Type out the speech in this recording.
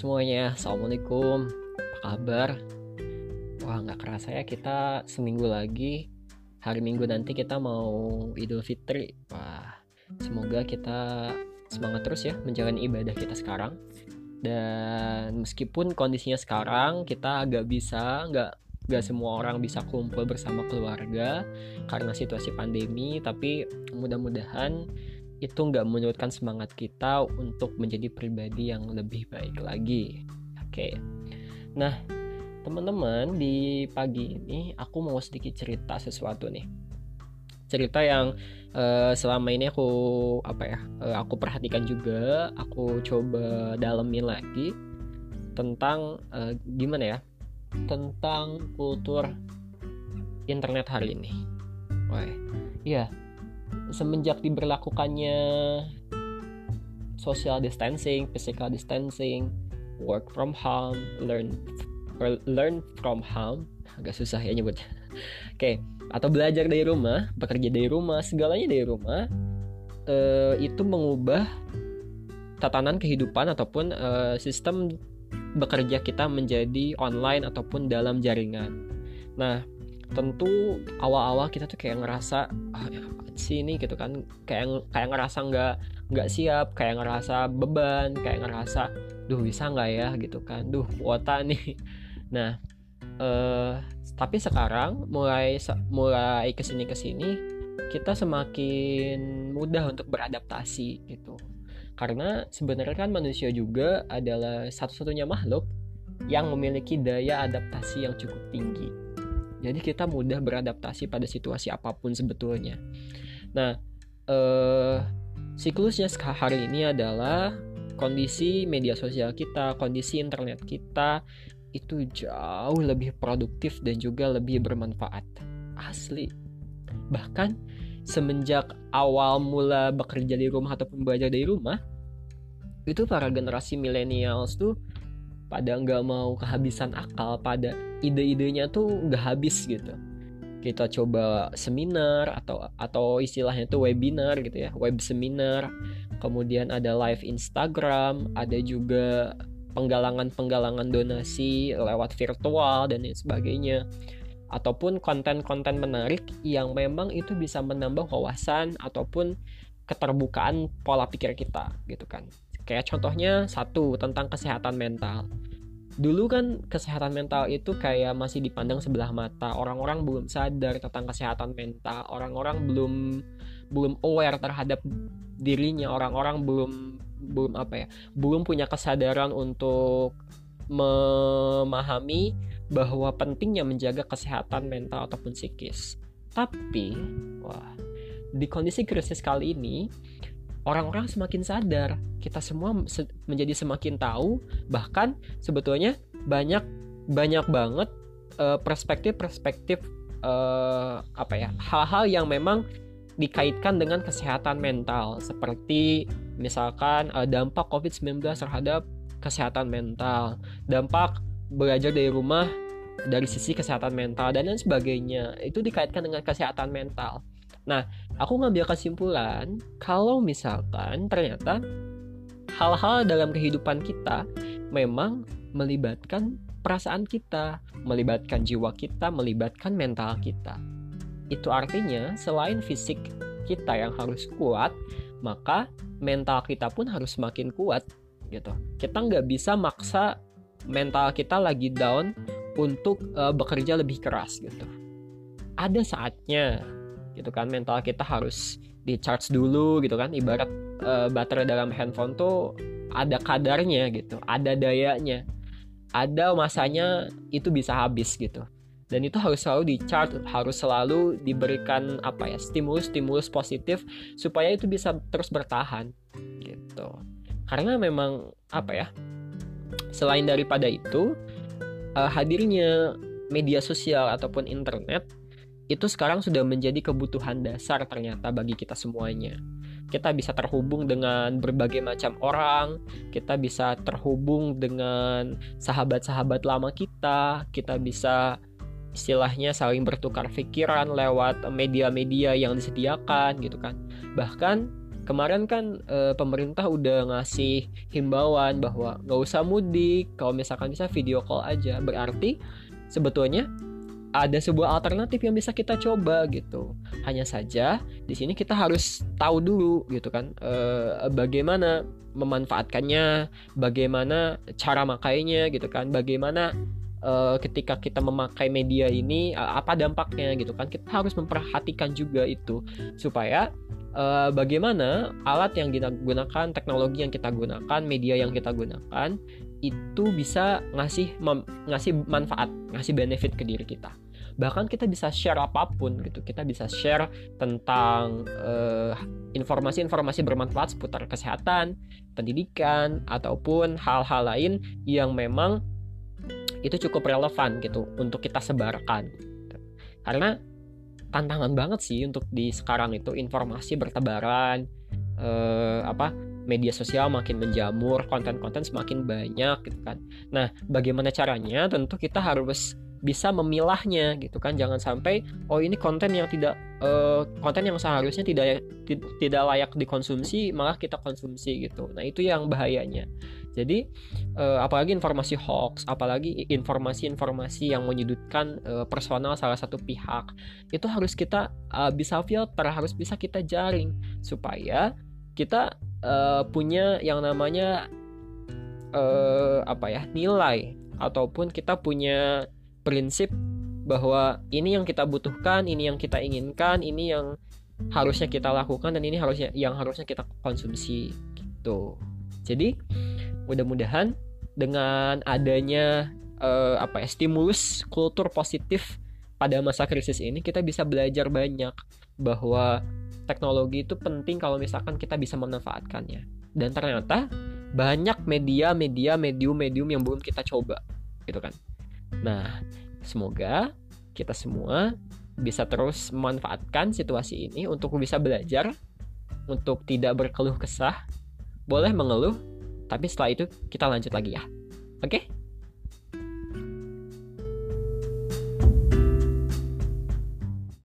semuanya, Assalamualaikum. Apa kabar? Wah nggak kerasa ya kita seminggu lagi. Hari minggu nanti kita mau Idul Fitri. Wah semoga kita semangat terus ya menjalani ibadah kita sekarang. Dan meskipun kondisinya sekarang kita agak bisa nggak nggak semua orang bisa kumpul bersama keluarga karena situasi pandemi tapi mudah-mudahan itu nggak menyurutkan semangat kita untuk menjadi pribadi yang lebih baik lagi. Oke, nah teman-teman di pagi ini aku mau sedikit cerita sesuatu nih. Cerita yang uh, selama ini aku apa ya uh, aku perhatikan juga, aku coba dalemin lagi tentang uh, gimana ya tentang kultur internet hari ini. Wah, iya semenjak diberlakukannya social distancing, physical distancing, work from home, learn learn from home, agak susah ya nyebutnya. Oke, okay. atau belajar dari rumah, bekerja dari rumah, segalanya dari rumah, uh, itu mengubah tatanan kehidupan ataupun uh, sistem bekerja kita menjadi online ataupun dalam jaringan. Nah, tentu awal-awal kita tuh kayak ngerasa ah, ya sih ini? Gitu kan. Kayak kayak ngerasa nggak nggak siap kayak ngerasa beban kayak ngerasa duh bisa nggak ya? Gitu kan. Duh kuota nih. Nah eh, tapi sekarang mulai mulai ke sini ke sini kita semakin mudah untuk beradaptasi gitu. Karena sebenarnya kan manusia juga adalah satu-satunya makhluk yang memiliki daya adaptasi yang cukup tinggi jadi kita mudah beradaptasi pada situasi apa pun sebetulnya. Nah, eh, siklusnya hari ini adalah kondisi media sosial kita, kondisi internet kita itu jauh lebih produktif dan juga lebih bermanfaat. Asli. Bahkan semenjak awal mula bekerja di rumah ataupun belajar dari rumah, itu para generasi millennials tuh pada nggak mau kehabisan akal pada ide-idenya tuh nggak habis gitu. Kita coba seminar atau atau istilahnya tuh webinar gitu ya web seminar. Kemudian ada live Instagram ada juga penggalangan-penggalangan donasi lewat virtual dan lain sebagainya. Ataupun konten-konten menarik yang memang itu bisa menambah wawasan ataupun keterbukaan pola pikir kita gitu kan. Kayak contohnya satu tentang kesehatan mental. Dulu kan kesehatan mental itu kayak masih dipandang sebelah mata. Orang-orang belum sadar tentang kesehatan mental. Orang-orang belum belum aware terhadap dirinya. Orang-orang belum belum apa ya? Belum punya kesadaran untuk memahami bahwa pentingnya menjaga kesehatan mental ataupun psikis. Tapi, wah, di kondisi krisis kali ini, orang-orang semakin sadar, kita semua menjadi semakin tahu, bahkan sebetulnya banyak banyak banget uh, perspektif-perspektif uh, apa ya hal-hal yang memang dikaitkan dengan kesehatan mental. Seperti misalkan uh, dampak COVID-19 terhadap kesehatan mental, dampak belajar dari rumah dari sisi kesehatan mental dan lain sebagainya. Itu dikaitkan dengan kesehatan mental. Nah, aku ngambil kesimpulan kalau misalkan ternyata hal-hal dalam kehidupan kita memang melibatkan perasaan kita, melibatkan jiwa kita, melibatkan mental kita. Itu artinya selain fisik kita yang harus kuat, maka mental kita pun harus semakin kuat gitu. Kita nggak bisa maksa mental kita lagi down untuk uh, bekerja lebih keras gitu. Ada saatnya gitu kan. Mental kita harus di charge dulu gitu kan. Ibarat uh, baterai dalam handphone tuh ada kadarnya gitu ada dayanya ada masanya itu bisa habis gitu. Dan itu harus selalu di charge harus selalu diberikan apa ya stimulus stimulus positif supaya itu bisa terus bertahan gitu. Karena memang apa ya selain daripada itu uh, hadirnya media sosial ataupun internet itu sekarang sudah menjadi kebutuhan dasar ternyata bagi kita semuanya. Kita bisa terhubung dengan berbagai macam orang, kita bisa terhubung dengan sahabat-sahabat lama kita, kita bisa istilahnya saling bertukar pikiran lewat media-media yang disediakan gitu kan. Bahkan kemarin kan e, pemerintah udah ngasih himbauan bahwa nggak usah mudik kalau misalkan bisa video call aja berarti sebetulnya ada sebuah alternatif yang bisa kita coba gitu. Hanya saja di sini kita harus tahu dulu gitu kan e, bagaimana memanfaatkannya bagaimana cara makainya gitu kan bagaimana uh, ketika kita memakai media ini uh, apa dampaknya gitu kan. Kita harus memperhatikan juga itu supaya uh, bagaimana alat yang kita gunakan teknologi yang kita gunakan media yang kita gunakan itu bisa ngasih ngasih manfaat ngasih benefit ke diri kita. Bahkan kita bisa share apa pun gitu. Kita bisa share tentang informasi-informasi uh, bermanfaat seputar kesehatan pendidikan ataupun hal-hal lain yang memang itu cukup relevan gitu untuk kita sebarkan. Karena tantangan banget sih untuk di sekarang itu informasi bertebaran eh, apa media sosial makin menjamur konten-konten semakin banyak gitu kan. Nah bagaimana caranya? Tentu kita harus bisa memilahnya gitu kan. Jangan sampai oh ini konten yang tidak uh, konten yang seharusnya tidak tidak layak dikonsumsi malah kita konsumsi gitu. Nah itu yang bahayanya jadi uh, apalagi informasi hoax apalagi informasi-informasi yang menyudutkan uh, personal salah satu pihak itu harus kita uh, bisa filter harus bisa kita jaring supaya kita uh, punya yang namanya uh, apa ya nilai ataupun kita punya prinsip bahwa ini yang kita butuhkan, ini yang kita inginkan, ini yang harusnya kita lakukan dan ini harusnya yang harusnya kita konsumsi gitu. Jadi mudah-mudahan dengan adanya uh, apa ya stimulus kultur positif pada masa krisis ini kita bisa belajar banyak bahwa teknologi itu penting kalau misalkan kita bisa memanfaatkannya. Dan ternyata banyak media-media, medium-medium yang belum kita coba, gitu kan. Nah, semoga kita semua bisa terus memanfaatkan situasi ini untuk bisa belajar, untuk tidak berkeluh kesah. Boleh mengeluh, tapi setelah itu kita lanjut lagi ya. Oke? Okay?